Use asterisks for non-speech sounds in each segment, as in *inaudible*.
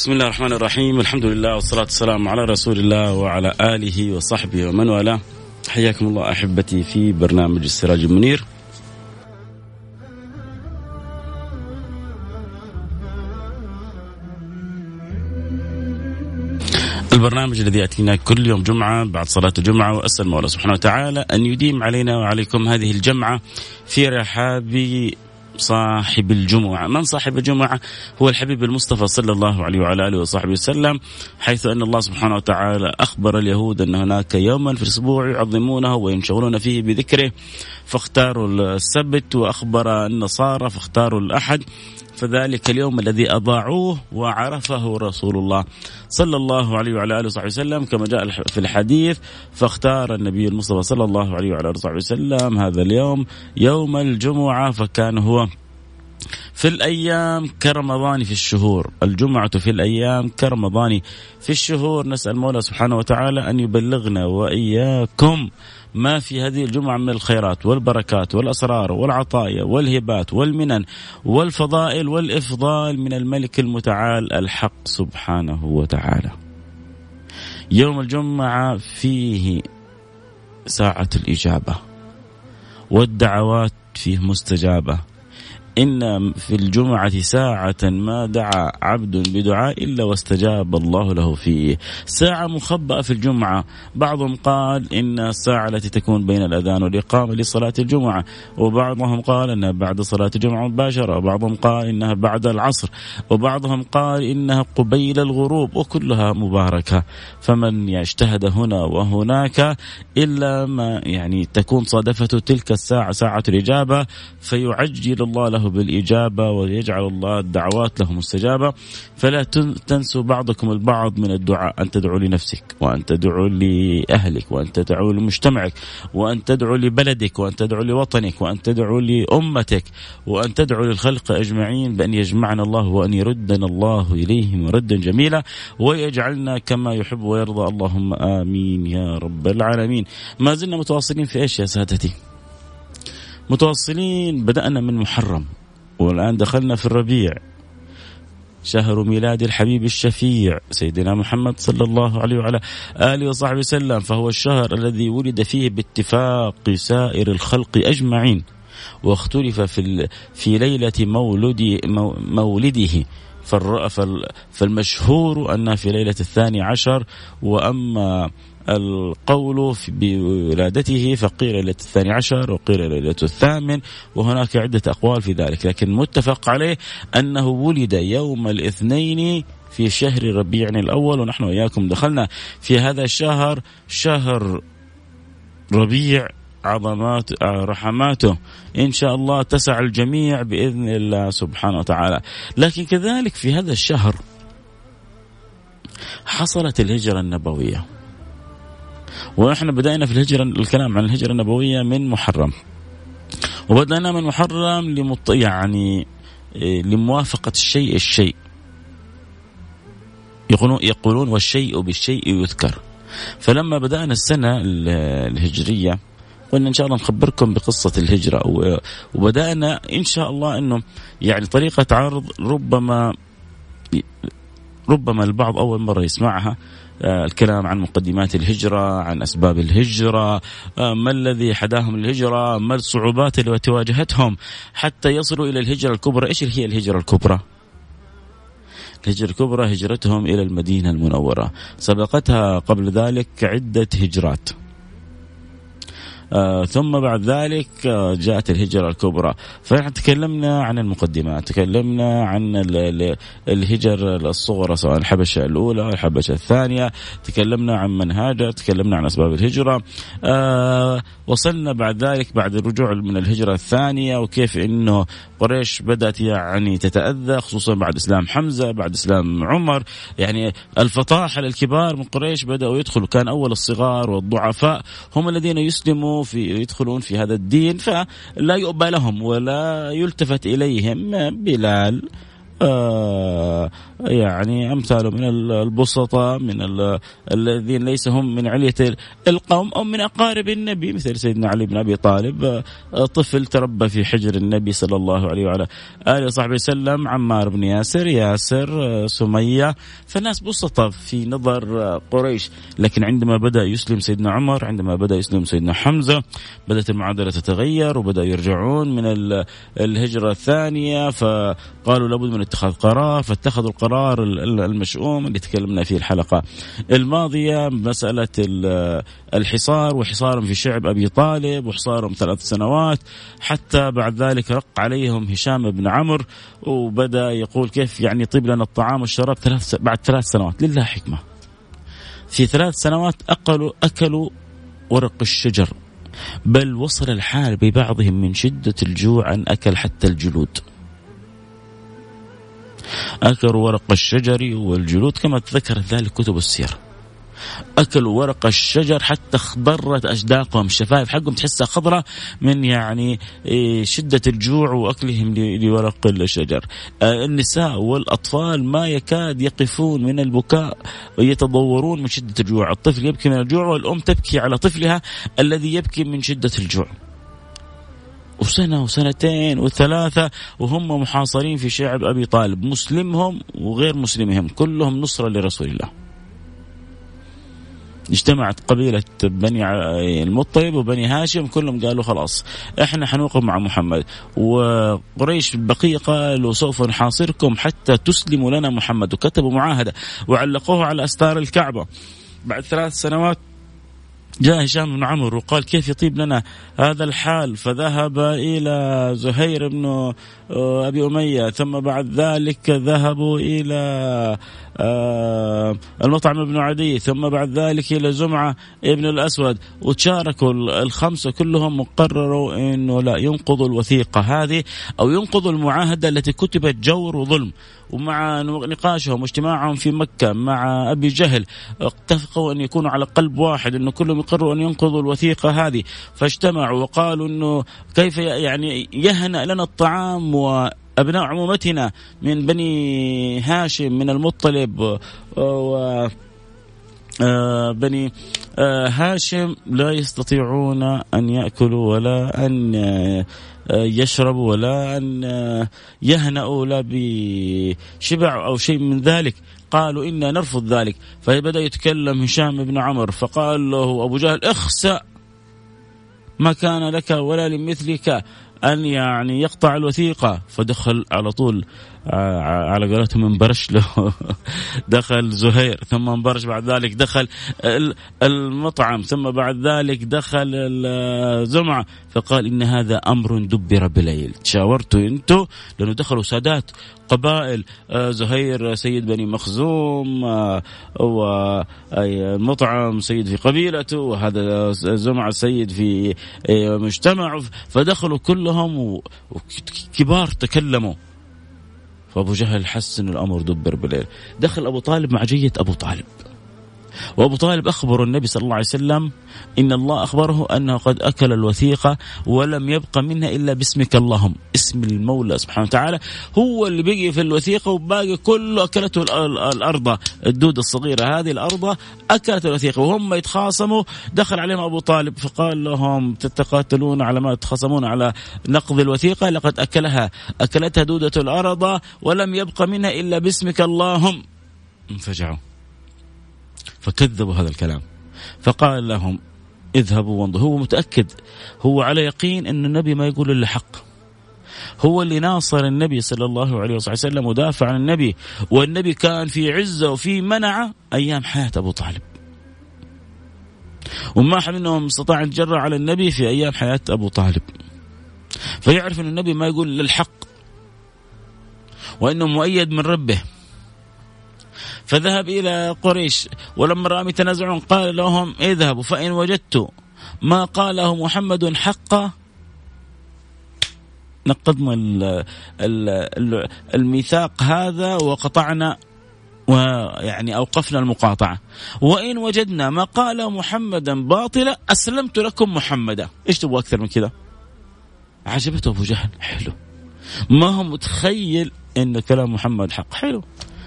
بسم الله الرحمن الرحيم الحمد لله والصلاة والسلام على رسول الله وعلى آله وصحبه ومن والاه حياكم الله أحبتي في برنامج السراج المنير البرنامج الذي يأتينا كل يوم جمعة بعد صلاة الجمعة وأسأل الله سبحانه وتعالى أن يديم علينا وعليكم هذه الجمعة في رحاب صاحب الجمعة. من صاحب الجمعة؟ هو الحبيب المصطفى صلى الله عليه وعلى آله وصحبه وسلم حيث أن الله سبحانه وتعالى أخبر اليهود أن هناك يوما في الأسبوع يعظمونه وينشغلون فيه بذكره فاختاروا السبت وأخبر النصارى فاختاروا الأحد. فذلك اليوم الذي أضاعوه وعرفه رسول الله صلى الله عليه وعلى آله وصحبه وسلم. كما جاء في الحديث فاختار النبي المصطفى صلى الله عليه وعلى آله وصحبه وسلم هذا اليوم يوم الجمعة فكان هو في الأيام كرمضان في الشهور. الجمعة في الأيام كرمضان في الشهور. نسأل المولى سبحانه وتعالى أن يبلغنا وإياكم ما في هذه الجمعة من الخيرات والبركات والأسرار والعطايا والهبات والمنن والفضائل والإفضال من الملك المتعال الحق سبحانه وتعالى. يوم الجمعة فيه ساعة الإجابة والدعوات فيه مستجابة. إن في الجمعة ساعة ما دعا عبد بدعاء إلا واستجاب الله له فيه. ساعة مخبأة في الجمعة. بعضهم قال إن الساعة التي تكون بين الأذان والإقامة لصلاة الجمعة وبعضهم قال أنها بعد صلاة الجمعة مباشرة وبعضهم قال إنها بعد العصر وبعضهم قال إنها قبيل الغروب وكلها مباركة. فمن يجتهد هنا وهناك إلا ما يعني تكون صادفته تلك الساعة ساعة الإجابة فيعجل الله له بالإجابة ويجعل الله الدعوات له مستجابة. فلا تنسوا بعضكم البعض من الدعاء. أن تدعو لنفسك وأن تدعو لأهلك وأن تدعو لمجتمعك وأن تدعو لبلدك وأن تدعو لوطنك وأن تدعو لأمتك وأن تدعو للخلق أجمعين بأن يجمعنا الله وأن يردنا الله إليهم ردا جميلا ويجعلنا كما يحب ويرضى. اللهم آمين يا رب العالمين. ما زلنا متواصلين في إيش يا سادتي؟ متواصلين بدأنا من محرم. والآن دخلنا في الربيع. شهر ميلاد الحبيب الشفيع سيدنا محمد صلى الله عليه وعلى آله وصحبه وسلم فهو الشهر الذي ولد فيه باتفاق سائر الخلق أجمعين واختلف في في ليلة مولد مولده. فالمشهور أنها في ليلة الثاني عشر وأما القول بولادته فقيل ليلة الثاني عشر وقيل ليلة الثامن وهناك عدة أقوال في ذلك لكن متفق عليه أنه ولد يوم الاثنين في شهر ربيع الأول ونحن وإياكم دخلنا في هذا الشهر شهر ربيع عظمات رحماته. إن شاء الله تسع الجميع بإذن الله سبحانه وتعالى. لكن كذلك في هذا الشهر حصلت الهجرة النبوية. ونحن بدأنا في الهجرة الكلام عن الهجرة النبوية من محرم. وبدأنا من محرم لمط... يعني إيه، لموافقة الشيء الشيء. يقولون يقولون والشيء بالشيء يذكر. فلما بدأنا السنة الهجرية قلنا إن شاء الله نخبركم بقصة الهجرة. وبدأنا إن شاء الله إنه يعني طريقة عرض ربما ربما البعض أول مرة يسمعها. الكلام عن مقدمات الهجرة عن أسباب الهجرة آه، ما الذي حداهم الهجرة ما الصعوبات التي واجهتهم حتى يصلوا إلى الهجرة الكبرى. إيش هي الهجرة الكبرى؟ الهجرة الكبرى هجرتهم إلى المدينة المنورة. سبقتها قبل ذلك عدة هجرات. آه ثم بعد ذلك آه جاءت الهجرة الكبرى. فنحن تكلمنا عن المقدمات تكلمنا عن الهجر الصغرى سواء الحبشة الأولى الحبشة الثانية تكلمنا عن منهاجها تكلمنا عن أسباب الهجرة. آه وصلنا بعد ذلك بعد الرجوع من الهجرة الثانية وكيف أنه قريش بدأت يعني تتأذى خصوصا بعد إسلام حمزة بعد إسلام عمر. يعني الفطاحل الكبار من قريش بدأوا يدخلوا كان أول الصغار والضعفاء هم الذين يسلموا في يدخلون في هذا الدين فلا يؤبى لهم ولا يلتفت إليهم بلال. يعني أمثاله من البسطاء من الذين ليس هم من علية القوم أو من أقارب النبي مثل سيدنا علي بن أبي طالب آه طفل تربى في حجر النبي صلى الله عليه وعلى آله وصحبه وسلم عمار بن ياسر ياسر آه سمية. فالناس بسطة في نظر آه قريش. لكن عندما بدأ يسلم سيدنا عمر عندما بدأ يسلم سيدنا حمزة بدأت المعادلة تتغير وبدأ يرجعون من الهجرة الثانية. فقالوا لابد من اتخاذ قرار فاتخذوا القرار المشؤوم اللي تكلمنا فيه الحلقة الماضية مسألة الحصار وحصارهم في شعب أبي طالب وحصارهم ثلاث سنوات حتى بعد ذلك رق عليهم هشام بن عمرو وبدأ يقول كيف يعني يطيب لنا الطعام والشراب ثلاث بعد ثلاث سنوات. لله حكمة. في ثلاث سنوات اكلوا أكلوا ورق الشجر بل وصل الحال ببعضهم من شدة الجوع أن أكل حتى الجلود. أكلوا ورق الشجر والجلود كما تذكرت ذلك كتب السير اكلوا ورق الشجر حتى اخضرت اشداقهم الشفايف حقهم تحسها خضراء من يعني إيه، شدة الجوع وأكلهم لورق الشجر. آه، النساء والأطفال ما يكاد يقفون من البكاء ويتضورون من شدة الجوع، الطفل يبكي من الجوع والأم تبكي على طفلها الذي يبكي من شدة الجوع. وسنة وسنتين وثلاثة وهم محاصرين في شعب أبي طالب. مسلمهم وغير مسلمهم. كلهم نصرة لرسول الله. اجتمعت قبيلة بني المطلب وبني هاشم كلهم قالوا خلاص إحنا حنوقف مع محمد. وقريش البقية قالوا سوف نحاصركم حتى تسلموا لنا محمد. وكتبوا معاهدة وعلقوه على أستار الكعبة. بعد ثلاث سنوات جاء هشام بن عمرو وقال كيف يطيب لنا؟ هذا الحال. فذهب إلى زهير بن أبي أمية ثم بعد ذلك ذهبوا إلى آه، المطعم بن عدي ثم بعد ذلك إلى زمعة ابن الأسود وتشاركوا الخمسة كلهم وقرروا أنه لا ينقضوا الوثيقة هذه أو ينقضوا المعاهدة التي كتبت جور وظلم ومع نقاشهم واجتماعهم في مكة مع أبي جهل اتفقوا أن يكونوا على قلب واحد أنه كلهم يقرروا أن ينقضوا الوثيقة هذه. فاجتمعوا وقالوا أنه كيف يعني يهنأ لنا الطعام وأبناء عمومتنا من بني هاشم من المطلب و آه، بني آه، هاشم لا يستطيعون أن يأكلوا ولا أن آه، يشربوا ولا أن يهنأوا لا بشبع أو شيء من ذلك. قالوا إنا نرفض ذلك. فبدا يتكلم هشام بن عمر فقال له أبو جهل اخسأ ما كان لك ولا لمثلك. أن يعني يقطع الوثيقة فدخل على طول على قولتهم انبرش له. *laughs* دخل زهير ثم انبرش بعد ذلك دخل المطعم ثم بعد ذلك دخل الزمعة. فقال إن هذا أمر دبر بليل. تشاورتوا أنتم لأنه دخلوا سادات قبائل. آه، زهير سيد بني مخزوم آه، والمطعم سيد في قبيلته وهذا زمعة سيد في مجتمع فدخلوا كلهم وكبار تكلموا. فأبو جهل حس ان الأمر دبر بالليل. دخل أبو طالب مع جية أبو طالب. وأبو طالب أخبر النبي صلى الله عليه وسلم إن الله أخبره أنه قد أكل الوثيقة ولم يبق منها إلا باسمك اللهم. اسم المولى سبحانه وتعالى هو اللي بقي في الوثيقة وباقي كله أكلته الأرض. الدودة الصغيرة هذه الأرض أكلت الوثيقة وهم يتخاصموا. دخل عليهم أبو طالب فقال لهم تتقاتلون على ما تخاصمون على نقض الوثيقة؟ لقد أكلها. أكلتها دودة الأرض ولم يبق منها إلا باسمك اللهم. انفجعوا. فكذبوا هذا الكلام. فقال لهم اذهبوا وانظروا. هو متأكد هو على يقين أن النبي ما يقول إلا حق. هو اللي ناصر النبي صلى الله عليه وسلم ودافع عن النبي والنبي كان في عزة وفي منعة أيام حياة أبو طالب. وما أحد منهم استطاع يتجرأ على النبي في أيام حياة أبو طالب. فيعرف أن النبي ما يقول إلا الحق وأنه مؤيد من ربه. فذهب إلى قريش ولما رأى يتنازعون قال لهم اذهبوا فإن وجدت ما قاله محمد حقا. نقضنا الميثاق هذا وقطعنا ويعني أوقفنا المقاطعة. وإن وجدنا ما قال محمدا باطلا أسلمت لكم محمدا. إيش تبغى أكثر من كذا؟ عجبته أبو جهل حلو. ما هو متخيل إن كلام محمد حق حلو.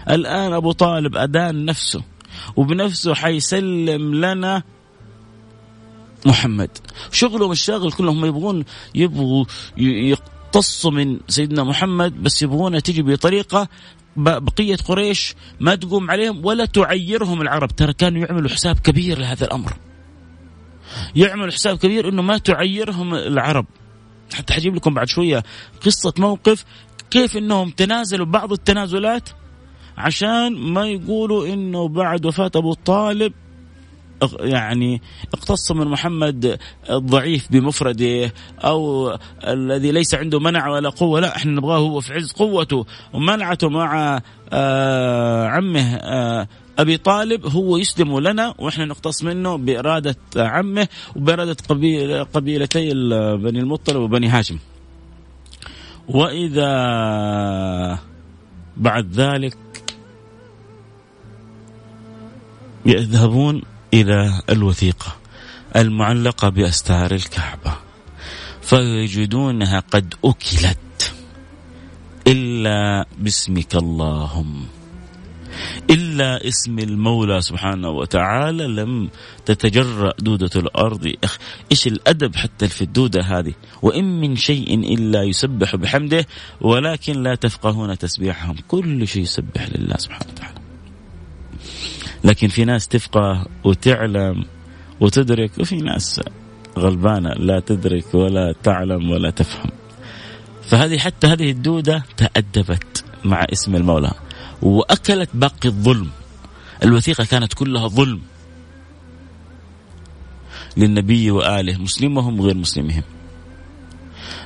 الآن أبو طالب أدان نفسه وبنفسه حيسلم لنا محمد. شغلهم الشاغل كلهم يبغون يبغوا يقتصوا من سيدنا محمد بس يبغونها تجي بطريقة بقية قريش ما تقوم عليهم ولا تعيرهم العرب. ترى كانوا يعملوا حساب كبير لهذا الأمر. يعملوا حساب كبير أنه ما تعيرهم العرب. حتى حجيب لكم بعد شوية قصة موقف كيف أنهم تنازلوا بعض التنازلات عشان ما يقولوا إنه بعد وفاة أبو طالب يعني اقتص من محمد الضعيف بمفرده أو الذي ليس عنده منع ولا قوة لا إحنا نبغاه هو في عز قوته ومنعته مع آه عمه آه أبي طالب هو يسلم لنا وإحنا نقتص منه بإرادة عمه وبإرادة قبيل قبيلتي بني المطلب وبني هاشم. وإذا بعد ذلك يذهبون إلى الوثيقة المعلقة بأستار الكعبة فيجدونها قد أكلت. إلا باسمك اللهم. إلا اسم المولى سبحانه وتعالى لم تتجرأ دودة الأرض. إيش الأدب حتى في الدودة هذه؟ وإن من شيء إلا يسبح بحمده ولكن لا تفقهون تسبيحهم. كل شيء يسبح لله سبحانه وتعالى. لكن في ناس تفقه وتعلم وتدرك وفي ناس غلبانة لا تدرك ولا تعلم ولا تفهم. فهذه حتى هذه الدودة تأدبت مع اسم المولى وأكلت باقي الظلم. الوثيقة كانت كلها ظلم للنبي وآله مسلمهم وغير مسلمهم.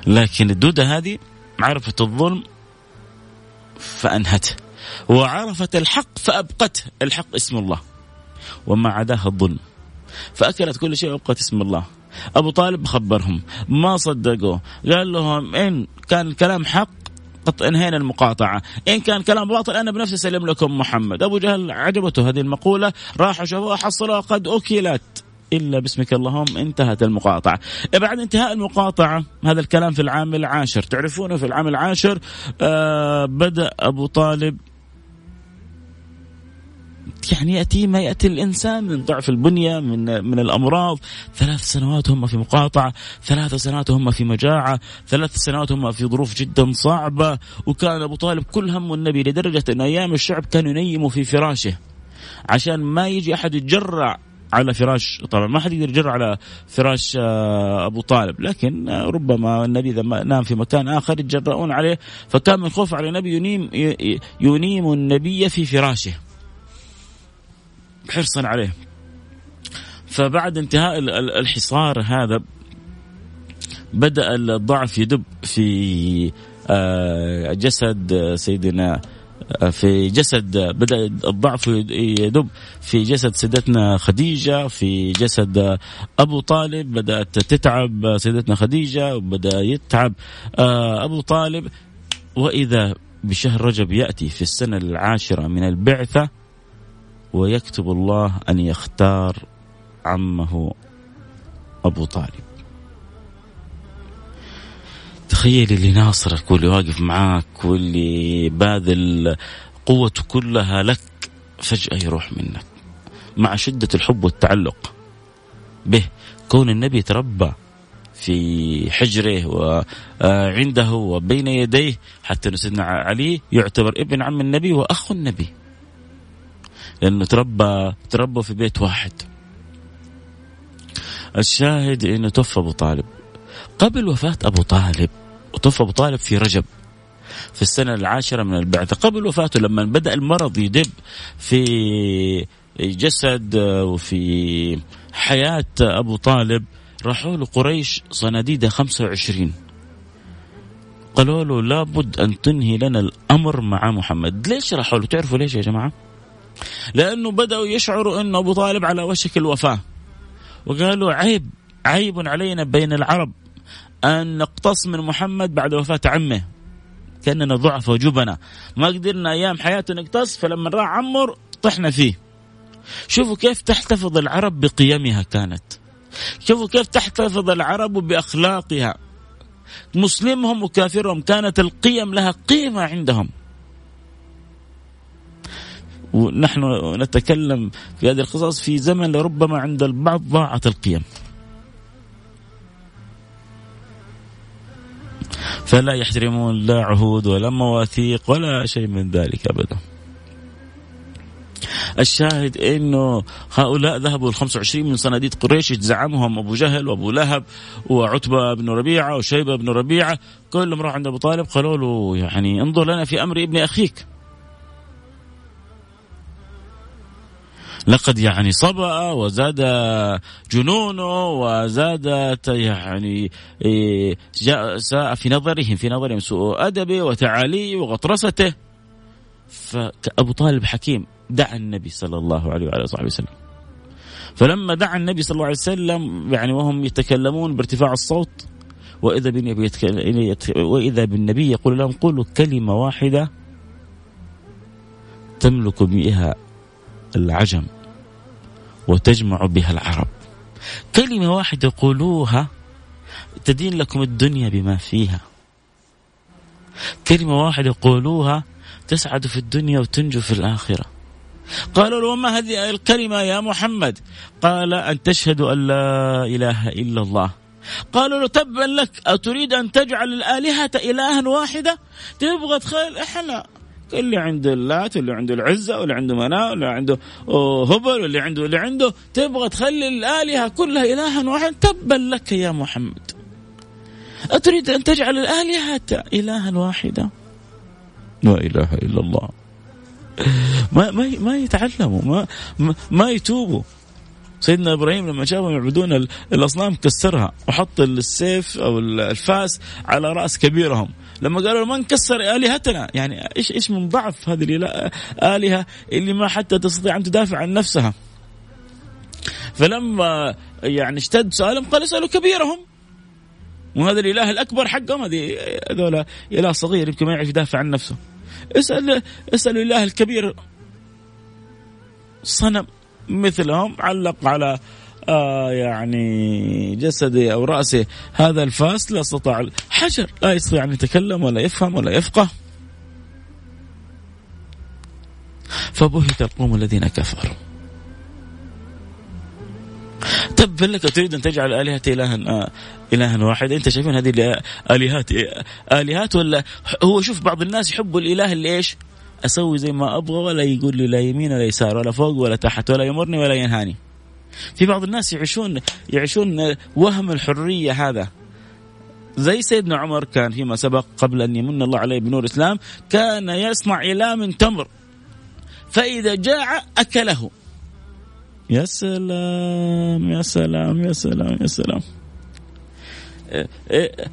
لكن الدودة هذه عرفت الظلم فانهته وعرفت الحق فأبقته. الحق اسم الله. وما عداها الظلم. فأكلت كل شيء وأبقت اسم الله. أبو طالب خبرهم. ما صدقوا. قال لهم إن كان الكلام حق قد انهينا المقاطعة. إن كان كلام باطل أنا بنفسي أسلم لكم محمد. أبو جهل عجبته هذه المقولة. راحوا شافوها حصلوها قد أكلت. إلا باسمك اللهم انتهت المقاطعة. بعد انتهاء المقاطعة هذا الكلام في العام العاشر. تعرفونه في العام العاشر آه بدأ أبو طالب يعني يأتي ما يأتي الإنسان من ضعف البنية من من الأمراض. ثلاث سنوات هم في مقاطعة ثلاث سنوات هم في مجاعة ثلاث سنوات هم في ظروف جدا صعبة. وكان أبو طالب كل هم النبي لدرجة أن أيام الشعب كانوا ينيموا في فراشه. عشان ما يجي أحد يتجرع على فراش طبعا ما حد يقدر يجر على فراش آه، أبو طالب. لكن ربما النبي إذا نام في مكان آخر يتجرؤون عليه. فكان من خوف على النبي ينيم ينيم النبي في فراشه. حرصا عليه. فبعد انتهاء الحصار هذا بدأ الضعف يدب في آه، جسد سيدنا آه، في جسد بدأ الضعف يدب في جسد سيدتنا خديجة في جسد أبو طالب بدأت تتعب سيدتنا خديجة وبدأ يتعب آه، أبو طالب. وإذا بشهر رجب يأتي في السنة العاشرة من البعثة ويكتب الله أن يختار عمه أبو طالب. تخيل اللي ناصرك واللي واقف معاك واللي باذل قوته كلها لك فجأة يروح منك. مع شدة الحب والتعلق به كون النبي تربى في حجره وعنده وبين يديه حتى سيدنا علي يعتبر ابن عم النبي واخو النبي. لأنه تربى تربى في بيت واحد. الشاهد انه توفى أبو طالب. قبل وفاة أبو طالب وتوفى أبو طالب في رجب في السنة العاشرة من البعثة. قبل وفاته لما بدأ المرض يدب في جسد وفي حياة أبو طالب راحوا له قريش صناديد 25 قالوا له لابد أن تنهي لنا الأمر مع محمد. ليش راحوا له؟ تعرفوا ليش يا جماعة؟ لأنه بدأوا يشعروا أن أبو طالب على وشك الوفاة. وقالوا عيب عيب علينا بين العرب أن نقتص من محمد بعد وفاة عمه. كأننا ضعف وجبنا ما قدرنا أيام حياته نقتص فلما راح عمر طحنا فيه. شوفوا كيف تحتفظ العرب بقيمها كانت. شوفوا كيف تحتفظ العرب بأخلاقها. مسلمهم وكافرهم كانت القيم لها قيمة عندهم. ونحن نتكلم في هذه القصص في زمن لربما عند البعض ضاعت القيم. فلا يحترمون لا عهود ولا مواثيق ولا شيء من ذلك أبدا. الشاهد إنه هؤلاء ذهبوا ال 25 من صناديد قريش زعمهم أبو جهل وأبو لهب وعتبة بن ربيعة وشيبة بن ربيعة. كلهم راحوا عند أبو طالب قالوا له يعني انظر لنا في أمر ابن أخيك. لقد يعني صبأ وزاد جنونه وزادت يعني إيه، ساء في نظرهم في نظرهم سوء أدبه وتعاليه وغطرسته. فأبو طالب حكيم دعا النبي صلى الله عليه وعلى صحبه وسلم. فلما دعا النبي صلى الله عليه وسلم يعني وهم يتكلمون بارتفاع الصوت وإذا بالنبي وإذا بالنبي يقول لهم قولوا كلمة واحدة تملك بها العجم. وتجمع بها العرب. كلمة واحدة قولوها تدين لكم الدنيا بما فيها. كلمة واحدة قولوها تسعدوا في الدنيا وتنجوا في الآخرة. قالوا له وما هذه الكلمة يا محمد؟ قال أن تشهد أن لا إله إلا الله. قالوا له تبا لك أتريد أن تجعل الآلهة إلها واحدة؟ تبغى تخيل إحنا اللي عنده اللات واللي عنده العزة واللي عنده مناء واللي عنده هبل واللي عنده اللي عنده تبغى تخلي الآلهة كلها إلها واحد تبا لك يا محمد. أتريد أن تجعل الآلهة إلها واحدة لا إله إلا الله. ما ما ما يتعلموا ما ما, ما يتوبوا. سيدنا إبراهيم لما شافهم يعبدون الأصنام كسرها وحط السيف أو الفاس على رأس كبيرهم. لما قالوا من كسر آلهتنا يعني إيش إيش من ضعف هذه الالهه اللي ما حتى تستطيع أن تدافع عن نفسها. فلما يعني اشتد سؤالهم قال اسألوا كبيرهم. وهذا الإله الأكبر حقهم؟ هذه هذول إله صغير يمكن ما يعرف يدافع عن نفسه. اسال اسأل الله الكبير. صنم. مثلهم علق على آه يعني جسده أو رأسه هذا الفاس لا استطاع حجر لا يستطيع أن يتكلم ولا يفهم ولا يفقه. فبهت القوم الذين كفروا. تبا لك تريد أن تجعل الهه إلها آه إلها واحد؟ أنت شايفين هذه آلهات آلهات ولا هو شوف بعض الناس يحبوا الإله اللي إيش؟ أسوي زي ما أبغى ولا يقول لي لا يمين ولا يسار ولا فوق ولا تحت ولا يمرني ولا ينهاني. في بعض الناس يعيشون يعيشون وهم الحرية هذا. زي سيدنا عمر كان فيما سبق قبل أن يمن الله عليه بنور الإسلام كان يصنع اله من تمر فإذا جاع أكله. يا سلام يا سلام يا سلام يا سلام.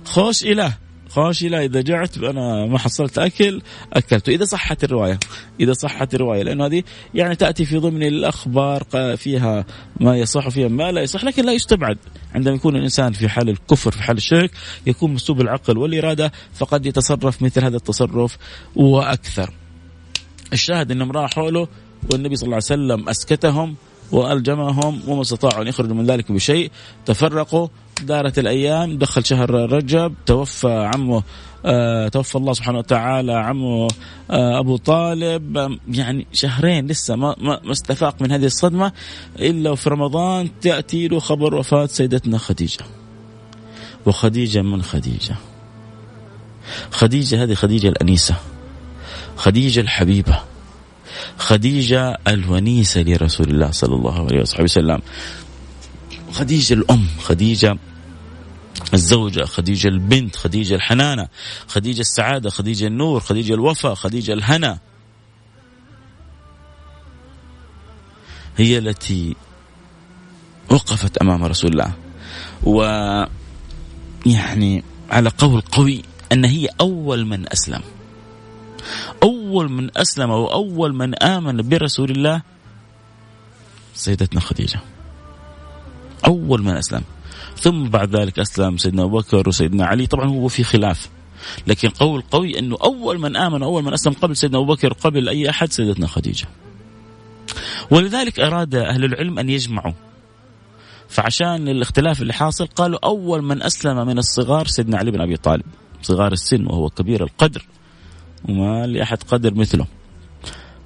خوش إله خوش إله إذا جعت أنا ما حصلت أكل أكلته. إذا صحت الرواية إذا صحت الرواية لأنه هذه يعني تأتي في ضمن الأخبار فيها ما يصح وفيها ما لا يصح لكن لا يستبعد. عندما يكون الإنسان في حال الكفر في حال الشرك يكون مسلوب العقل والإرادة فقد يتصرف مثل هذا التصرف وأكثر. الشاهد أنهم راحوا له والنبي صلى الله عليه وسلم أسكتهم وألجمهم وما استطاعوا أن يخرجوا من ذلك بشيء. تفرقوا دارت الأيام دخل شهر رجب توفى عمه آه توفى الله سبحانه وتعالى عمه آه أبو طالب. يعني شهرين لسه ما, ما استفاق من هذه الصدمة إلا وفي رمضان تأتي له خبر وفاة سيدتنا خديجة. وخديجة من خديجة؟ خديجة هذه خديجة الأنيسة خديجة الحبيبة. خديجة الونيسة لرسول الله صلى الله عليه وصحبه وسلم. خديجة الأم خديجة الزوجة خديجة البنت خديجة الحنانة خديجة السعادة خديجة النور خديجة الوفاء خديجة الهنا. هي التي وقفت أمام رسول الله. و يعني على قول قوي أن هي أول من أسلم. أول من أسلم وأول من آمن برسول الله سيدتنا خديجة. أول من أسلم. ثم بعد ذلك أسلم سيدنا أبو بكر وسيدنا علي. طبعا هو في خلاف لكن قول قوي أنه أول من آمن أول من أسلم قبل سيدنا أبو بكر قبل أي أحد سيدتنا خديجة. ولذلك أراد أهل العلم أن يجمعوا. فعشان الاختلاف اللي حاصل قالوا أول من أسلم من الصغار سيدنا علي بن أبي طالب. صغار السن وهو كبير القدر. وما لأحد قدر مثله.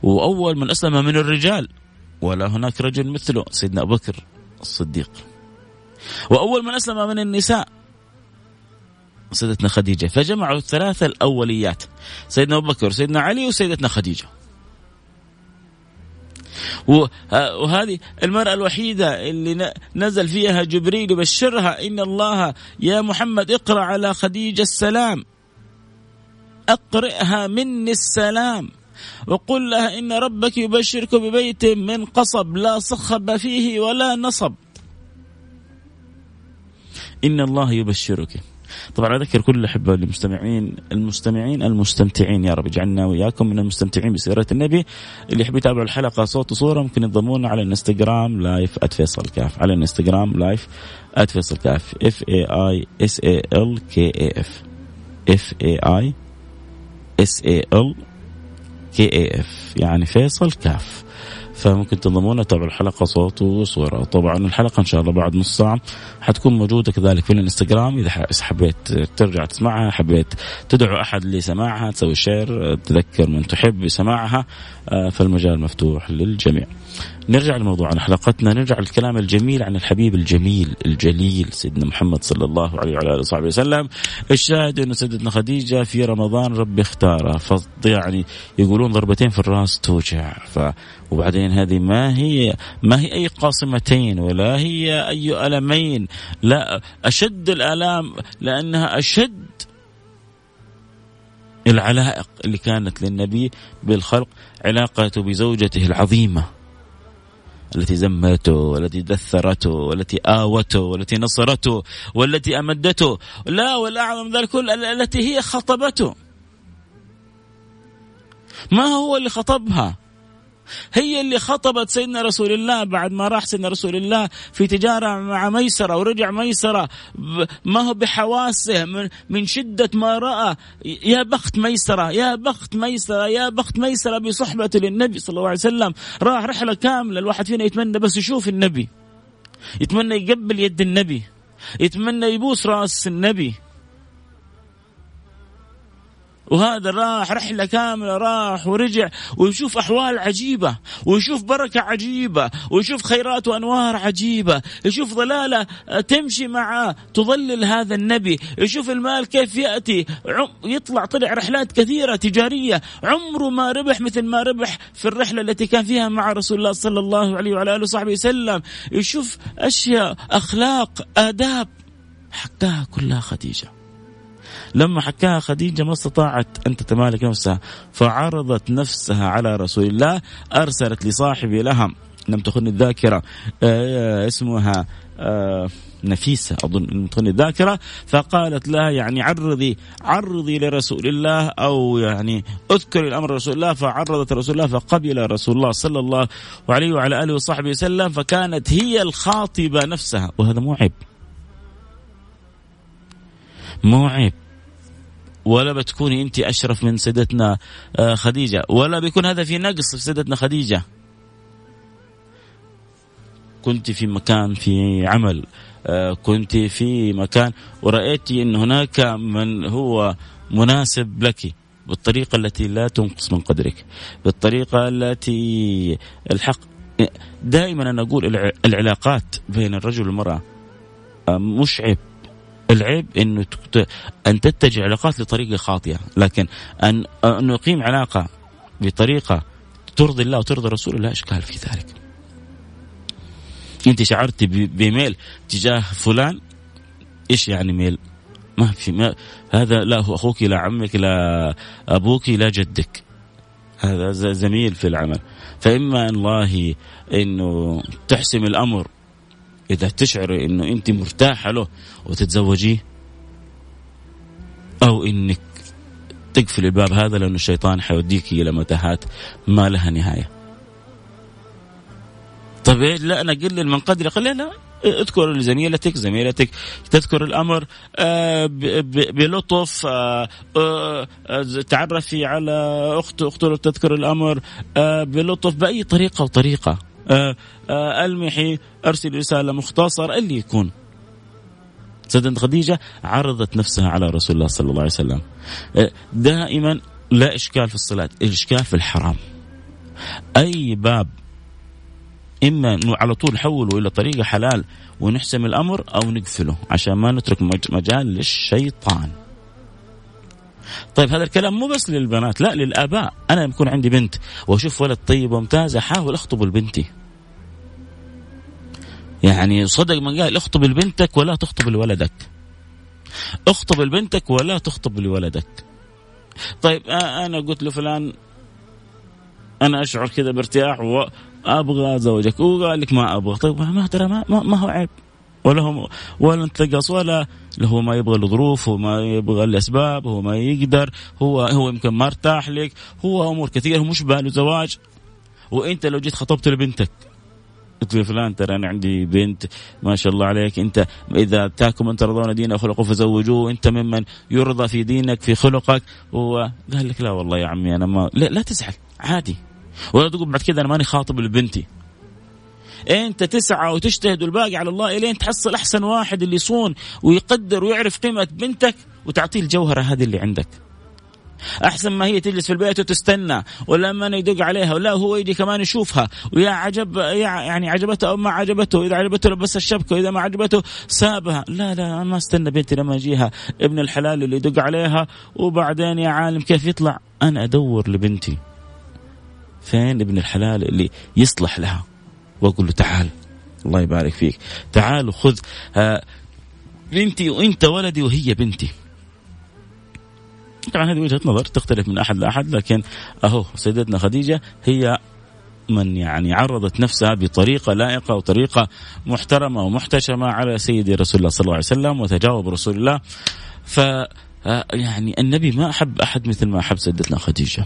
وأول من أسلم من الرجال ولا هناك رجل مثله سيدنا أبو بكر الصديق. وأول من أسلم من النساء سيدتنا خديجة. فجمعوا الثلاثة الأوليات سيدنا أبو بكر سيدنا علي وسيدتنا خديجة. وهذه المرأة الوحيدة اللي نزل فيها جبريل يبشرها إن الله يا محمد اقرأ على خديجة السلام. أقرئها مني السلام وقل لها إن ربك يبشرك ببيت من قصب لا صخب فيه ولا نصب. إن الله يبشرك. طبعا أذكر كل الاحبه المستمعين المستمعين المستمتعين يا رب. اجعلنا وإياكم من المستمتعين بسيرة النبي. اللي يحب يتابع الحلقة صوت وصورة ممكن ينضمونا على الانستغرام live @فيصل كاف. على الانستغرام live @فيصل كاف. F A I S A L K A F F A I S A L K A F يعني فيصل كاف. فممكن تنضمونا تابعوا الحلقة صوت وصورة. طبعا الحلقة إن شاء الله بعد نص ساعة حتكون موجودة كذلك في الانستغرام. إذا حبيت ترجع تسمعها حبيت تدعو أحد لسماعها تسوي share تذكر من تحب بسماعها. آه، فالمجال مفتوح للجميع. نرجع لموضوعنا حلقتنا نرجع للكلام الجميل عن الحبيب الجميل الجليل سيدنا محمد صلى الله عليه وعلى آله وصحبه وسلم. الشاهد أنه سيدتنا خديجة في رمضان ربي اختارها يعني يقولون ضربتين في الراس توجع. ف وبعدين هذه ما هي ما هي أي قاصمتين ولا هي أي ألمين. لا أشد الآلام لأنها أشد العلائق اللي كانت للنبي بالخلق علاقته بزوجته العظيمة التي زمته والتي دثرته والتي آوته والتي نصرته والتي أمدته لا والأعظم ذلك التي هي خطبته. ما هو اللي خطبها؟ هي اللي خطبت سيدنا رسول الله بعد ما راح سيدنا رسول الله في تجارة مع ميسرة ورجع ميسرة ما هو بحواسه من, من شدة ما رأى. يا بخت ميسرة يا بخت ميسرة يا بخت ميسرة بصحبته للنبي صلى الله عليه وسلم. راح رحلة كاملة الواحد فينا يتمنى بس يشوف النبي. يتمنى يقبل يد النبي. يتمنى يبوس رأس النبي. وهذا راح رحلة كاملة راح ورجع ويشوف أحوال عجيبة ويشوف بركة عجيبة ويشوف خيرات وأنوار عجيبة يشوف ظلالة تمشي معه تظلل هذا النبي يشوف المال كيف يأتي يطلع طلع رحلات كثيرة تجارية عمره ما ربح مثل ما ربح في الرحلة التي كان فيها مع رسول الله صلى الله عليه وعلى آله وصحبه وسلم. يشوف أشياء أخلاق آداب. حكاها كلها خديجة. لما حكاها خديجة ما استطاعت أن تتمالك نفسها فعرضت نفسها على رسول الله أرسلت لصاحبي لها. لم تخن الذاكرة. آه اسمها آه نفيسة أظن لم تخن الذاكرة. فقالت لها يعني عرضي عرضي لرسول الله أو يعني اذكري الأمر رسول الله. فعرضت رسول الله فقبل رسول الله صلى الله عليه وعلى آله وصحبه وسلم فكانت هي الخاطبة نفسها. وهذا مو عيب مو عيب ولا بتكوني انت اشرف من سيدتنا آه، خديجة. ولا بيكون هذا في نقص في سيدتنا خديجة. كنت في مكان في عمل آه، كنت في مكان ورأيت أن هناك من هو مناسب لك. بالطريقة التي لا تنقص من قدرك. بالطريقة التي الحق. دائما أنا أقول العلاقات بين الرجل والمرأة آه، مش عيب العيب إنه أن تتجه علاقات لطريقة خاطئة، لكن ان أن نقيم علاقة بطريقة ترضي الله وترضي الرسول لا إشكال في ذلك. أنت شعرتي بميل تجاه فلان إيش يعني ميل؟ ما في ما هذا لا هو أخوك لا عمك لا أبوك لا جدك هذا زميل في العمل فإما الله إنه تحسم الأمر إذا تشعري إنه أنت مرتاحة له وتتزوجيه أو إنك تقفل الباب هذا لأنه الشيطان حيوديك إلى متاهات ما لها نهاية. طيب لا أنا اقلل من قدري قال لا اذكر لزميلتك زميلتك تذكر الأمر آه، بلطف آه، آه، تعرفي على أخت اخته تذكر الأمر بلطف بأي طريقة وطريقة المحي أرسل رسالة مختصره اللي يكون. سيدنا خديجة عرضت نفسها على رسول الله صلى الله عليه وسلم. دائما لا إشكال في الصلاة الاشكال في الحرام. أي باب إما إنه على طول نحوله إلى طريقه حلال ونحسم الأمر أو نقفله عشان ما نترك مجال للشيطان. طيب هذا الكلام مو بس للبنات لا للآباء، أنا لما يكون عندي بنت وأشوف ولد طيب وممتاز أحاول اخطبه لبنتي. يعني صدق من قال اخطب لبنتك ولا تخطب لولدك. اخطب لبنتك ولا تخطب لولدك. طيب أنا قلت لفلان أنا أشعر كذا بارتياح أبغى زوجك وقال لك ما أبغى طيب ما ترى ما, ما هو عيب ولا هو ولا انتقص ولا هو ما يبغى الظروف هو ما يبغى الأسباب هو ما يقدر هو هو يمكن ما ارتاح لك هو أمور كثيرة مش باله زواج وإنت لو جيت خطبت لبنتك قلت له فلان ترى أنا عندي بنت ما شاء الله عليك أنت إذا أتاكم من ترضون دينه وخلقه فزوجوه أنت ممن يرضى في دينك في خلقك. هو قال لك لا والله يا عمي أنا ما لا, لا تزعل عادي. ولا تقول بعد كذا أنا ماني خاطب لبنتي. انت تسعى وتجتهد والباقي على الله إلين تحصل أحسن واحد اللي يصون ويقدر ويعرف قيمة بنتك وتعطيه الجوهرة هذه اللي عندك. أحسن ما هي تجلس في البيت وتستنى ولما يدق عليها ولا هو يجي كمان يشوفها. ويا عجب يعني عجبته أو ما عجبته إذا عجبته لبس الشبكة وإذا ما عجبته سابها. لا لا أنا ما أستنى بنتي لما يجيها. ابن الحلال اللي يدق عليها وبعدين يا عالم كيف يطلع؟ أنا أدور لبنتي. فين ابن الحلال اللي يصلح لها؟ وأقول له تعال. الله يبارك فيك. تعال وخذ آه، بنتي وإنت ولدي وهي بنتي. طبعا هذه وجهة نظر تختلف من أحد لأحد لكن أهو سيدتنا خديجة هي من يعني عرضت نفسها بطريقة لائقة وطريقة محترمة ومحتشمة على سيدي رسول الله صلى الله عليه وسلم وتجاوب رسول الله. ف آه، يعني النبي ما أحب أحد مثل ما أحب سيدتنا خديجة.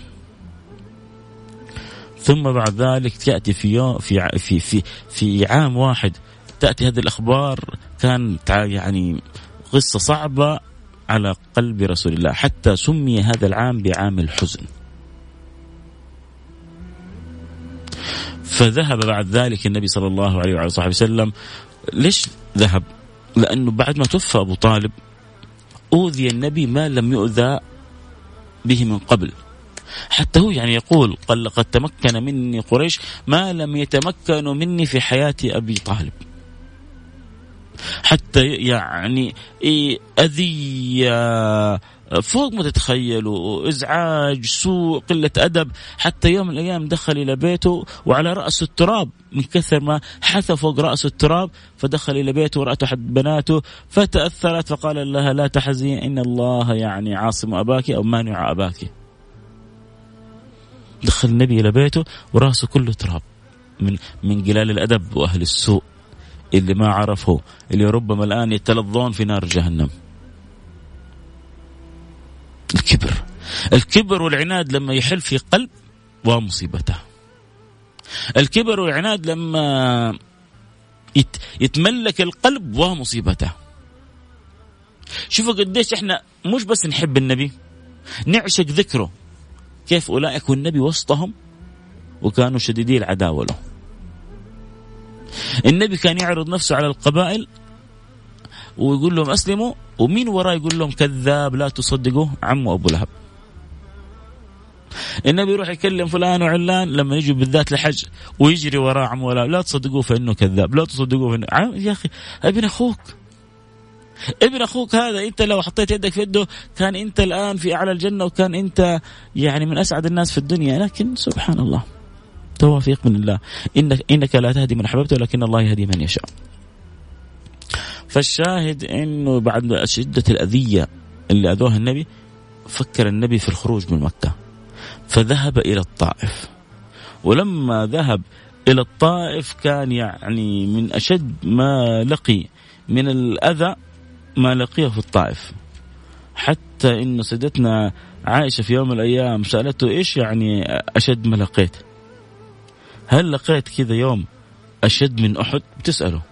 ثم بعد ذلك تأتي في يوم في في في في عام واحد تأتي هذه الأخبار كانت يعني قصة صعبة على قلب رسول الله حتى سمي هذا العام بعام الحزن. فذهب بعد ذلك النبي صلى الله عليه وعلى صحبه وسلم ليش ذهب؟ لأنه بعد ما توفى أبو طالب أوذي النبي ما لم يؤذى به من قبل حتى هو يعني يقول قال لقد تمكن مني قريش ما لم يتمكنوا مني في حياة أبي طالب. حتى يعني أذية فوق ما تتخيلوا إزعاج سوء قلة أدب. حتى يوم من الأيام دخل إلى بيته وعلى راسه التراب من كثر ما حث فوق راسه التراب فدخل إلى بيته ورأته احد بناته فتأثرت فقال لها لا تحزني إن الله يعني عاصم أباك أو مانع أباك. دخل النبي إلى بيته ورأسه كله تراب من من قلال الأدب وأهل السوء اللي ما عرفه اللي ربما الآن يتلظون في نار جهنم. الكبر. الكبر والعناد لما يحل في قلب ومصيبته. الكبر والعناد لما يتملك القلب ومصيبته. شوفوا قديش إحنا مش بس نحب النبي نعشق ذكره. كيف أولئك والنبي وسطهم وكانوا شديدي العداوة له. النبي كان يعرض نفسه على القبائل ويقول لهم أسلموا ومين وراه يقول لهم كذاب لا تصدقوه عمه أبو لهب. النبي يروح يكلم فلان وعلان لما يجي بالذات لحج ويجري وراه عمه ولا لا تصدقوه فإنه كذاب لا تصدقوه فانه يا أخي ابن أخوك. ابن أخوك هذا أنت لو حطيت يدك في يده كان أنت الآن في أعلى الجنة وكان أنت يعني من أسعد الناس في الدنيا. لكن سبحان الله توفيق من الله. إنك إنك لا تهدي من أحببت ولكن الله يهدي من يشاء. فالشاهد إنه بعد شدة الأذية اللي أذوها النبي فكر النبي في الخروج من مكة. فذهب إلى الطائف. ولما ذهب إلى الطائف كان يعني من أشد ما لقي من الأذى ما لقيه في الطائف حتى إن سيدتنا عائشة في يوم من الأيام سألته إيش يعني أشد ما لقيت؟ هل لقيت كذا يوم أشد من أحد؟ بتسأله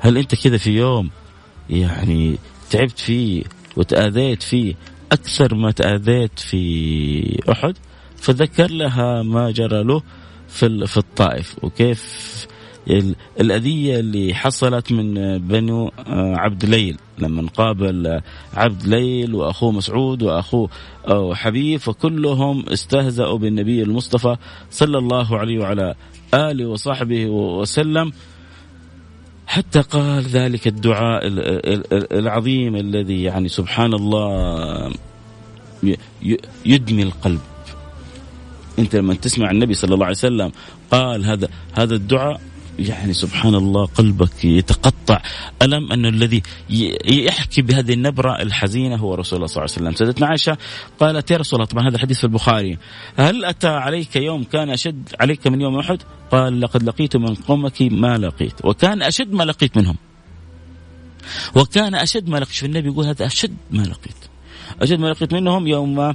هل أنت كذا في يوم يعني تعبت فيه وتأذيت فيه أكثر ما تأذيت في أحد؟ فذكر لها ما جرى له في في الطائف وكيف الأذية اللي حصلت من بنو آه، عبد ليل. لما قابل عبد ليل وأخوه مسعود وأخوه آه، حبيب فكلهم استهزأوا بالنبي المصطفى صلى الله عليه وعلى آله وصحبه وسلم. حتى قال ذلك الدعاء العظيم الذي يعني سبحان الله يدمي القلب. انت لما تسمع النبي صلى الله عليه وسلم قال هذا هذا الدعاء يعني سبحان الله قلبك يتقطع. ألم أن الذي يحكي بهذه النبرة الحزينة هو رسول الله صلى الله عليه وسلم. سيدتنا عائشة قالت يا رسول الله طبعا هذا الحديث في البخاري؟ هل أتى عليك يوم كان أشد عليك من يوم أحد؟ قال لقد لقيت من قومك ما لقيت. وكان أشد ما لقيت منهم. وكان أشد ما لقيت. النبي يقول هذا أشد ما لقيت. أشد ما لقيت منهم يوم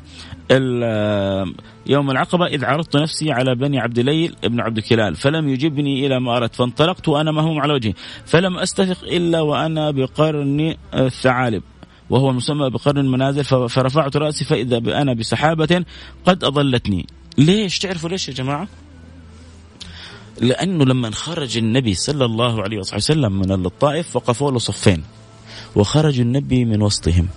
يوم العقبة إذ عرضت نفسي على بني عبد ليل ابن عبد كلال فلم يجبني إلى ما أردت فانطلقت وأنا مهموم على وجهي فلم أستفق إلا وأنا بقرن الثعالب وهو المسمى بقرن المنازل فرفعت رأسي فإذا أنا بسحابة قد أضلتني. ليش؟ تعرفوا ليش يا جماعة؟ لأنه لما خرج النبي صلى الله عليه وسلم من الطائف وقفوا له صفين وخرج النبي من وسطهم.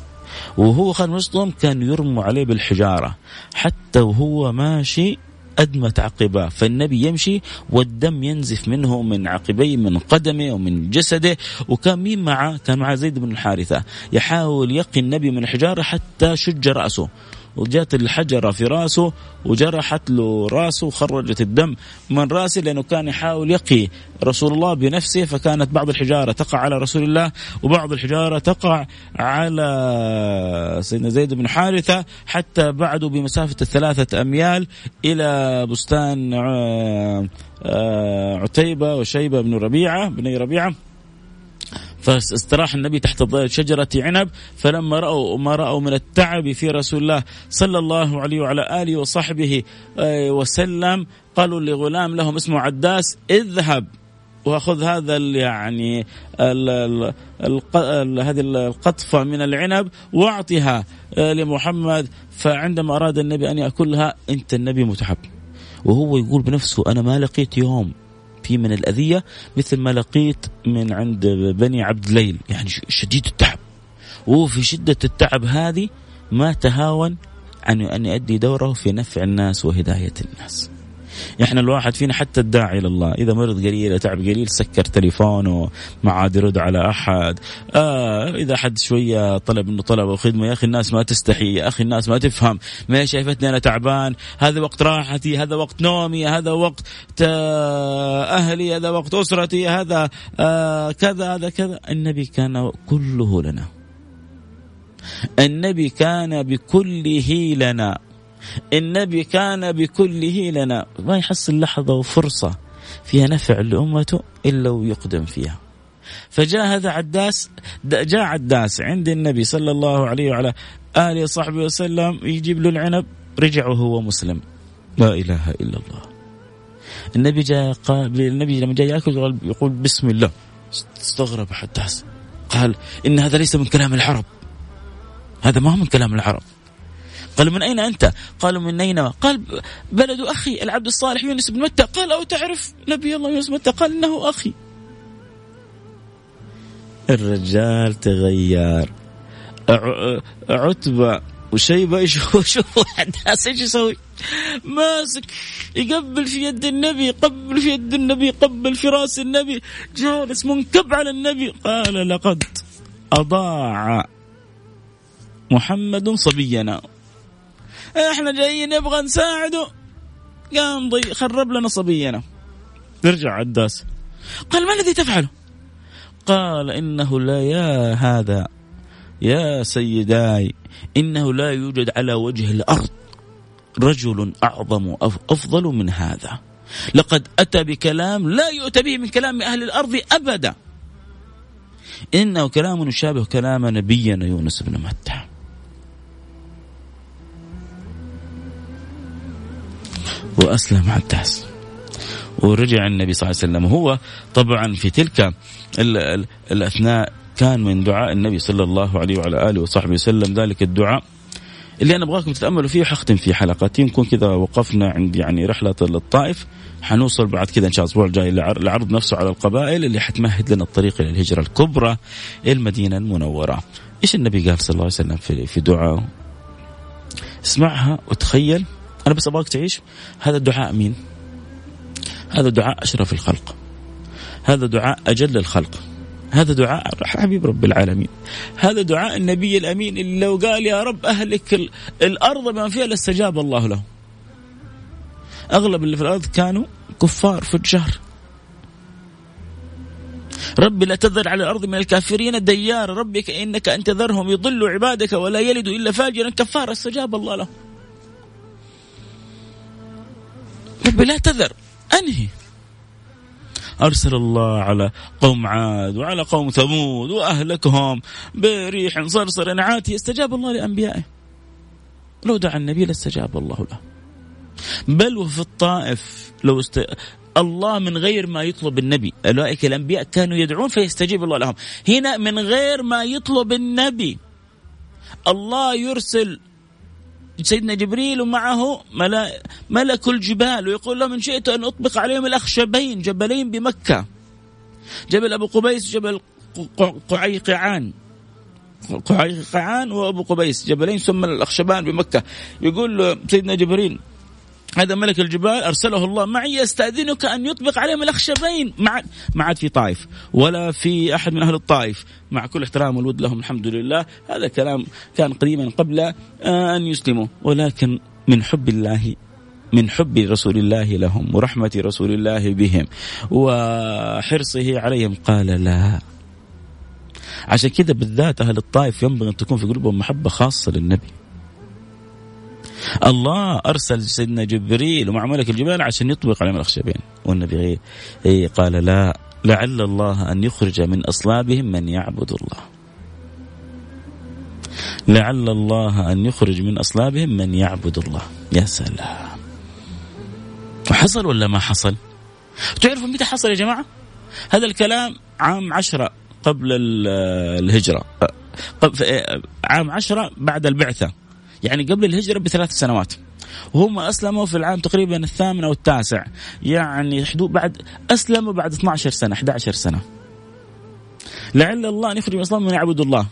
وهو خارج وسطهم كان يرموا عليه بالحجارة. حتى وهو ماشي أدمت عقباه. فالنبي يمشي والدم ينزف منه من عقبيه من قدمه ومن جسده. وكان مين معه؟ كان معه زيد بن الحارثة. يحاول يقي النبي من الحجارة حتى شج رأسه. وجات الحجرة في راسه وجرحت له راسه وخرجت الدم من راسه لأنه كان يحاول يقي رسول الله بنفسه فكانت بعض الحجارة تقع على رسول الله وبعض الحجارة تقع على سيدنا زيد بن حارثة حتى بعده بمسافة الثلاثة أميال إلى بستان آه، آه، عتيبة وشيبة بن ربيعة بني ربيعة. فاستراح النبي تحت شجرة عنب فلما رأوا ما رأوا من التعب في رسول الله صلى الله عليه وعلى آله وصحبه آه، وسلم قالوا لغلام لهم اسمه عداس اذهب. وأخذ هذا يعني ال ال ال هذه القطفة من العنب واعطها آه، لمحمد. فعندما أراد النبي أن يأكلها أنت النبي متحب وهو يقول بنفسه أنا ما لقيت يوم فيه من الأذية مثل ما لقيت من عند بني عبد ليل يعني شديد التعب. وهو في شدة التعب هذه ما تهاون عن أن يؤدي دوره في نفع الناس وهداية الناس. إحنا الواحد فينا حتى الداعي إلى الله. إذا مرض قليل تعب قليل سكر تليفونه ما عاد يرد على أحد. آه إذا حد شوية طلب منه طلب أو خدمة يا أخي الناس ما تستحي يا أخي الناس ما تفهم. ما شايفتني أنا تعبان هذا وقت راحتي هذا وقت نومي هذا وقت أهلي هذا وقت أسرتي هذا آه كذا هذا كذا. النبي كان كله لنا. النبي كان بكله لنا النبي كان بكله لنا. ما يحصل لحظة وفرصة فيها نفع لأمته إلا ويقدم فيها. فجاء هذا عداس جاء عداس عند النبي صلى الله عليه وعلى آله وصحبه وسلم يجيب له العنب رجع وهو مسلم. لا إله إلا الله. النبي جاء قال النبي لما جاء يأكل يقول بسم الله. استغرب حداس قال إن هذا ليس من كلام العرب. هذا ما هو من كلام العرب. قالوا من أين أنت؟ قالوا من نينوى قال بلد أخي العبد الصالح يونس بن متى؟ قال أو تعرف نبي الله يونس بن متى؟ قال إنه أخي. الرجال تغير. عتبة وشيبة *laughs* يشوفوا شوفوا إيش يسوي؟ ماسك يقبل في يد النبي يقبل في يد النبي يقبل في رأس النبي جالس منكب على النبي. قال لقد أضاع محمد صبينا. إحنا جايين نبغى نساعده. قام ضي خرب لنا صبينا. يرجع عداس. قال ما الذي تفعله؟ قال إنه لا يا هذا يا سيداي إنه لا يوجد على وجه الأرض رجل أعظم أفضل من هذا. لقد أتى بكلام لا يؤتى به من كلام أهل الأرض أبدا. إنه كلام يشابه كلام نبينا يونس بن متى. وأسلم عداس ورجع النبي صلى الله عليه وسلم. هو طبعا في تلك الأثناء كان من دعاء النبي صلى الله عليه وعلى آله وصحبه وسلم. ذلك الدعاء اللي أنا أبغاكم تتأملوا فيه حختم فيه حلقتين نكون كذا وقفنا عند يعني رحلة للطائف. حنوصل بعد كذا إن شاء الله الأسبوع الجاي العرض نفسه على القبائل اللي حتمهد لنا الطريق إلى الهجرة الكبرى المدينة المنورة. إيش النبي قال صلى الله عليه وسلم في في دعائه؟ اسمعها وتخيل. أنا بس أبغاك تعيش هذا الدعاء مين؟ هذا دعاء أشرف الخلق. هذا دعاء أجل الخلق. هذا دعاء حبيب رب العالمين هذا دعاء النبي الأمين اللي لو قال يا رب أهلك الأرض بما فيها لاستجاب الله له أغلب اللي في الأرض كانوا كفار فجار ربي لا تذر على الأرض من الكافرين ديار ربك إنك أن تذرهم يضلوا عبادك ولا يلدوا إلا فاجرا كفار استجاب الله له ربي لا تذر. أنهي. أرسل الله على قوم عاد وعلى قوم ثمود وأهلكهم بريح صرصر عاتي استجاب الله لأنبيائه. لو دعا النبي لاستجاب الله له. بل وفي الطائف لو است... الله من غير ما يطلب النبي. أولئك الأنبياء كانوا يدعون فيستجيب الله لهم. هنا من غير ما يطلب النبي. الله يرسل سيدنا جبريل ومعه ملك الجبال ويقول لهم إن شئت أن أطبق عليهم الأخشبين جبلين بمكة. جبل أبو قبيس جبل قعيقعان. قعيقعان وأبو قبيس جبلين ثم الأخشبان بمكة. يقول سيدنا جبريل هذا ملك الجبال أرسله الله معي يستأذنك أن يطبق عليهم الأخشبين. ما ما عاد في طائف ولا في أحد من أهل الطائف. مع كل احترام والود لهم الحمد لله. هذا كلام كان قديما قبل أن يسلموا. ولكن من حب الله من حب رسول الله لهم ورحمة رسول الله بهم وحرصه عليهم قال لا. عشان كذا بالذات أهل الطائف ينبغي أن تكون في قلوبهم محبة خاصة للنبي. الله أرسل سيدنا جبريل ومع ملك الجبال عشان يطبق عليهم الأخشبين. والنبي قال لا لعل الله أن يخرج من أصلابهم من يعبد الله. لعل الله أن يخرج من أصلابهم من يعبد الله. يا سلام. وحصل ولا ما حصل؟ تعرفوا متى حصل يا جماعة؟ هذا الكلام عام عشرة قبل الهجرة. عام عشرة بعد البعثة. يعني قبل الهجرة بثلاث سنوات. وهم أسلموا في العام تقريبا الثامن أو التاسع. يعني حدود بعد أسلموا بعد 12 سنة 11 سنة. لعل الله أن يخرج من أصلهم من يعبدوا الله.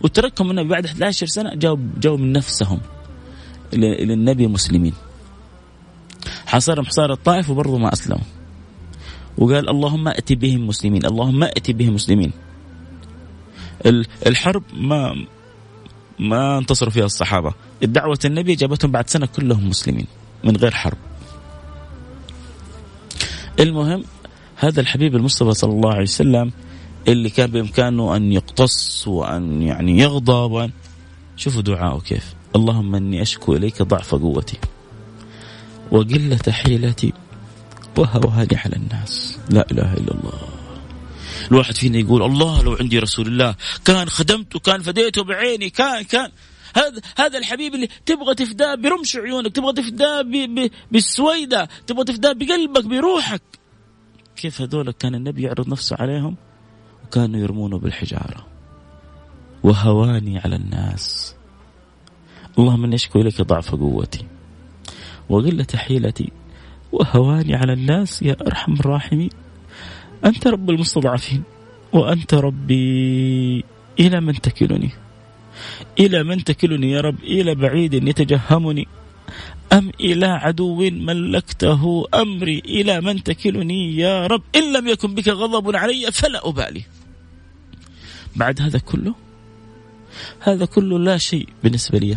وتركهم النبي بعد 11 سنة جاوا جاوا من نفسهم. إلى النبي مسلمين. حصرهم حصار الطائف وبرضه ما أسلموا. وقال اللهم ائت بهم مسلمين اللهم ائت بهم مسلمين. الحرب ما ما انتصروا فيها الصحابة. الدعوة النبي جابتهم بعد سنة كلهم مسلمين من غير حرب. المهم هذا الحبيب المصطفى صلى الله عليه وسلم اللي كان بإمكانه أن يقتص وأن يعني يغضب وأن شوفوا دعاءه كيف. اللهم إني أشكو إليك ضعف قوتي وقلة حيلتي وهواني على الناس. لا إله إلا الله. الواحد فينا يقول الله لو عندي رسول الله كان خدمته كان فديته بعيني كان كان. هذا هذا الحبيب اللي تبغى تفداه برمش عيونك تبغى تفداه بالسويدة تبغى تفداه بقلبك بروحك. كيف هذول كان النبي يعرض نفسه عليهم؟ وكانوا يرمونه بالحجارة. وهواني على الناس. اللهم إني أشكو إليك ضعف قوتي. وقلة حيلتي. وهواني على الناس يا أرحم الراحمين. أنت رب المستضعفين وأنت ربي إلى من تكلني. إلى من تكلني يا رب إلى بعيد يتجهمني. أم إلى عدو ملكته أمري إلى من تكلني يا رب. إن لم يكن بك غضب علي فلا أبالي. بعد هذا كله هذا كله لا شيء بالنسبة لي.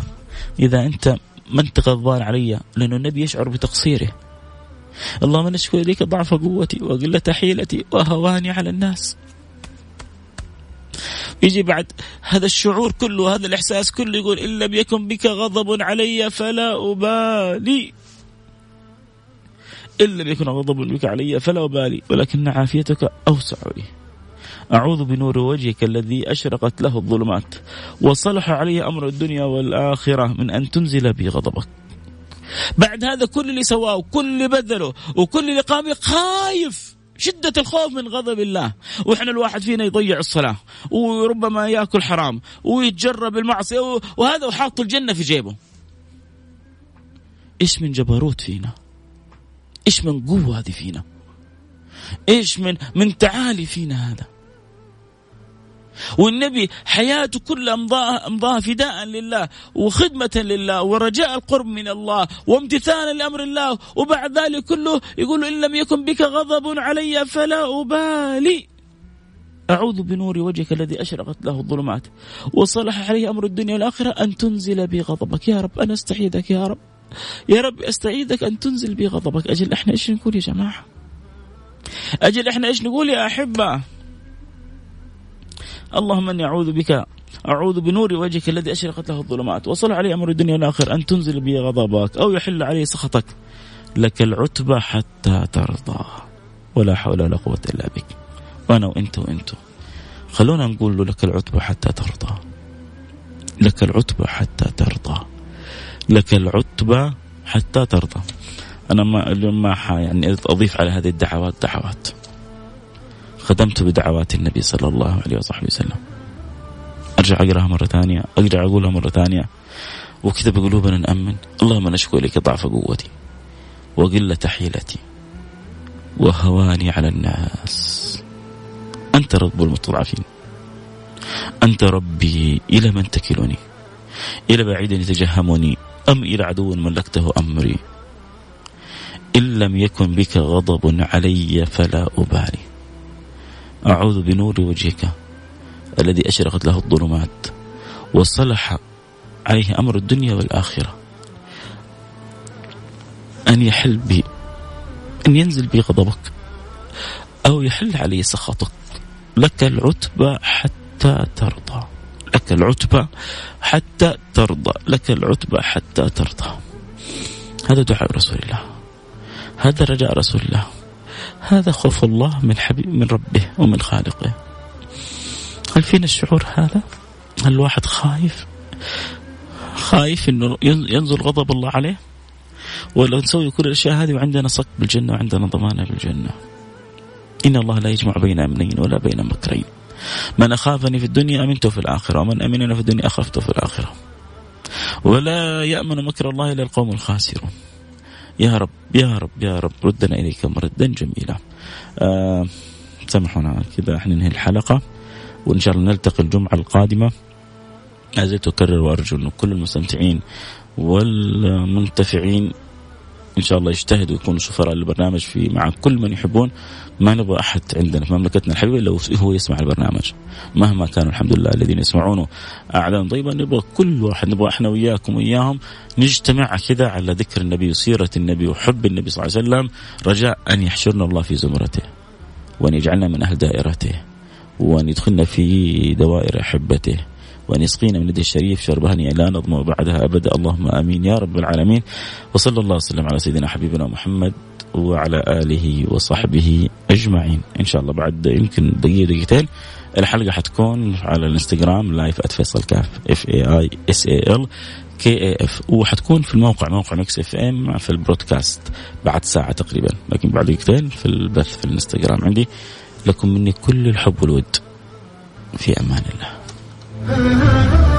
إذا أنت ما أنت غضبان علي لأنه النبي يشعر بتقصيره. اللهم نشكو إليك ضعف قوتي وقلة حيلتي وهواني على الناس. يجي بعد هذا الشعور كله هذا الإحساس كله يقول إن لم يكن بك غضب علي فلا أبالي. إن لم يكن غضب بك علي فلا أبالي ولكن عافيتك أوسع لي. أعوذ بنور وجهك الذي أشرقت له الظلمات وصلح عليه أمر الدنيا والآخرة من أن تنزل بي غضبك. بعد هذا كل اللي سواه وكل اللي بذله وكل اللي قام خايف شدة الخوف من غضب الله. وإحنا الواحد فينا يضيع الصلاة وربما يأكل حرام ويتجرب المعصية وهذا وحاط الجنة في جيبه. إيش من جبروت فينا؟ إيش من قوة هذه فينا؟ إيش من من تعالي فينا هذا؟ والنبي حياته كلها امضاها امضاها فداء لله وخدمة لله ورجاء القرب من الله وامتثالا لأمر الله وبعد ذلك كله يقول إن لم يكن بك غضب علي فلا أبالي. أعوذ بنور وجهك الذي أشرقت له الظلمات وصلح عليه أمر الدنيا والآخرة أن تنزل بي غضبك يا رب أنا أستعيذك يا رب. يا رب أستعيذك أن تنزل بي غضبك أجل إحنا إيش نقول يا جماعة؟ أجل إحنا إيش نقول يا أحبة؟ اللهم إني أعوذ بك أعوذ بنور وجهك الذي أشرقت له الظلمات وصل علي أمر الدنيا والاخر أن تنزل بي غضبك أو يحل علي سخطك لك العتبى حتى ترضى ولا حول ولا قوة إلا بك. وأنا وأنت وأنتم خلونا نقول له لك العتبى حتى ترضى. لك العتبى حتى ترضى. لك العتبى حتى ترضى. أنا ما اليوم ما يعني أضيف على هذه الدعوات دعوات. خدمت بدعوات النبي صلى الله عليه وصحبه وسلم. أرجع أقراها مرة ثانية ارجع أقولها مرة ثانية. وكذا بقلوبنا نأمن. اللهم نشكو اليك ضعف قوتي وقلة حيلتي وهواني على الناس. أنت رب المستضعفين. أنت ربي إلى من تكلني؟ إلى بعيد يتجهمني؟ أم إلى عدو ملكته أمري؟ إن لم يكن بك غضب علي فلا أبالي. أعوذ بنور وجهك الذي أشرقت له الظلمات وصلح عليه أمر الدنيا والآخرة. أن يحل بي أن ينزل بي غضبك أو يحل علي سخطك. لك العتبى حتى ترضى لك العتبى حتى ترضى لك العتبى حتى ترضى. هذا دعاء رسول الله هذا رجاء رسول الله. هذا خوف الله من حبيب من ربه ومن خالقه. هل فينا الشعور هذا؟ هل الواحد خايف؟ خايف إنه ينزل غضب الله عليه؟ ولا نسوي كل الأشياء هذه وعندنا صك بالجنة وعندنا ضمانه بالجنه إن الله لا يجمع بين أمنين ولا بين مكرين. من أخافني في الدنيا امنته في الآخرة ومن امنني في الدنيا اخفته في الآخرة. ولا يأمن مكر الله إلا القوم الخاسرون. يا رب يا رب يا رب ردنا إليك مردا جميلا. آه سامحونا كذا إحنا ننهي الحلقة وإن شاء الله نلتقي الجمعة القادمة. ما زلت أكرر وأرجو انه كل المستمتعين والمنتفعين إن شاء الله يجتهدوا يكونوا سفراء للبرنامج في مع كل من يحبون. ما نبغى أحد عندنا في مملكتنا الحبيبة إلا هو يسمع البرنامج. مهما كانوا الحمد لله الذين يسمعونه. اعلام طيبة نبغى كل واحد نبغى إحنا وياكم وياهم نجتمع كذا على ذكر النبي وسيرة النبي وحب النبي صلى الله عليه وسلم رجاء أن يحشرنا الله في زمرته وأن يجعلنا من أهل دائرته وأن يدخلنا في دوائر أحبته. وأن يسقينا من يده الشريف شرب هنيئا لا نظمأ بعدها أبدا. اللهم آمين. يا رب العالمين. وصلى الله وسلم على سيدنا حبيبنا محمد وعلى آله وصحبه أجمعين. إن شاء الله بعد يمكن دقيقة دقيقتين الحلقة حتكون على الانستغرام live @فيصل كاف F A I S A L K A F وحتكون في الموقع موقع Mix FM في ال broadcast بعد ساعة تقريبا. لكن بعد دقيقتين في البث في الانستغرام عندي. لكم مني كل الحب والود. في أمان الله. Mm-hmm. *laughs*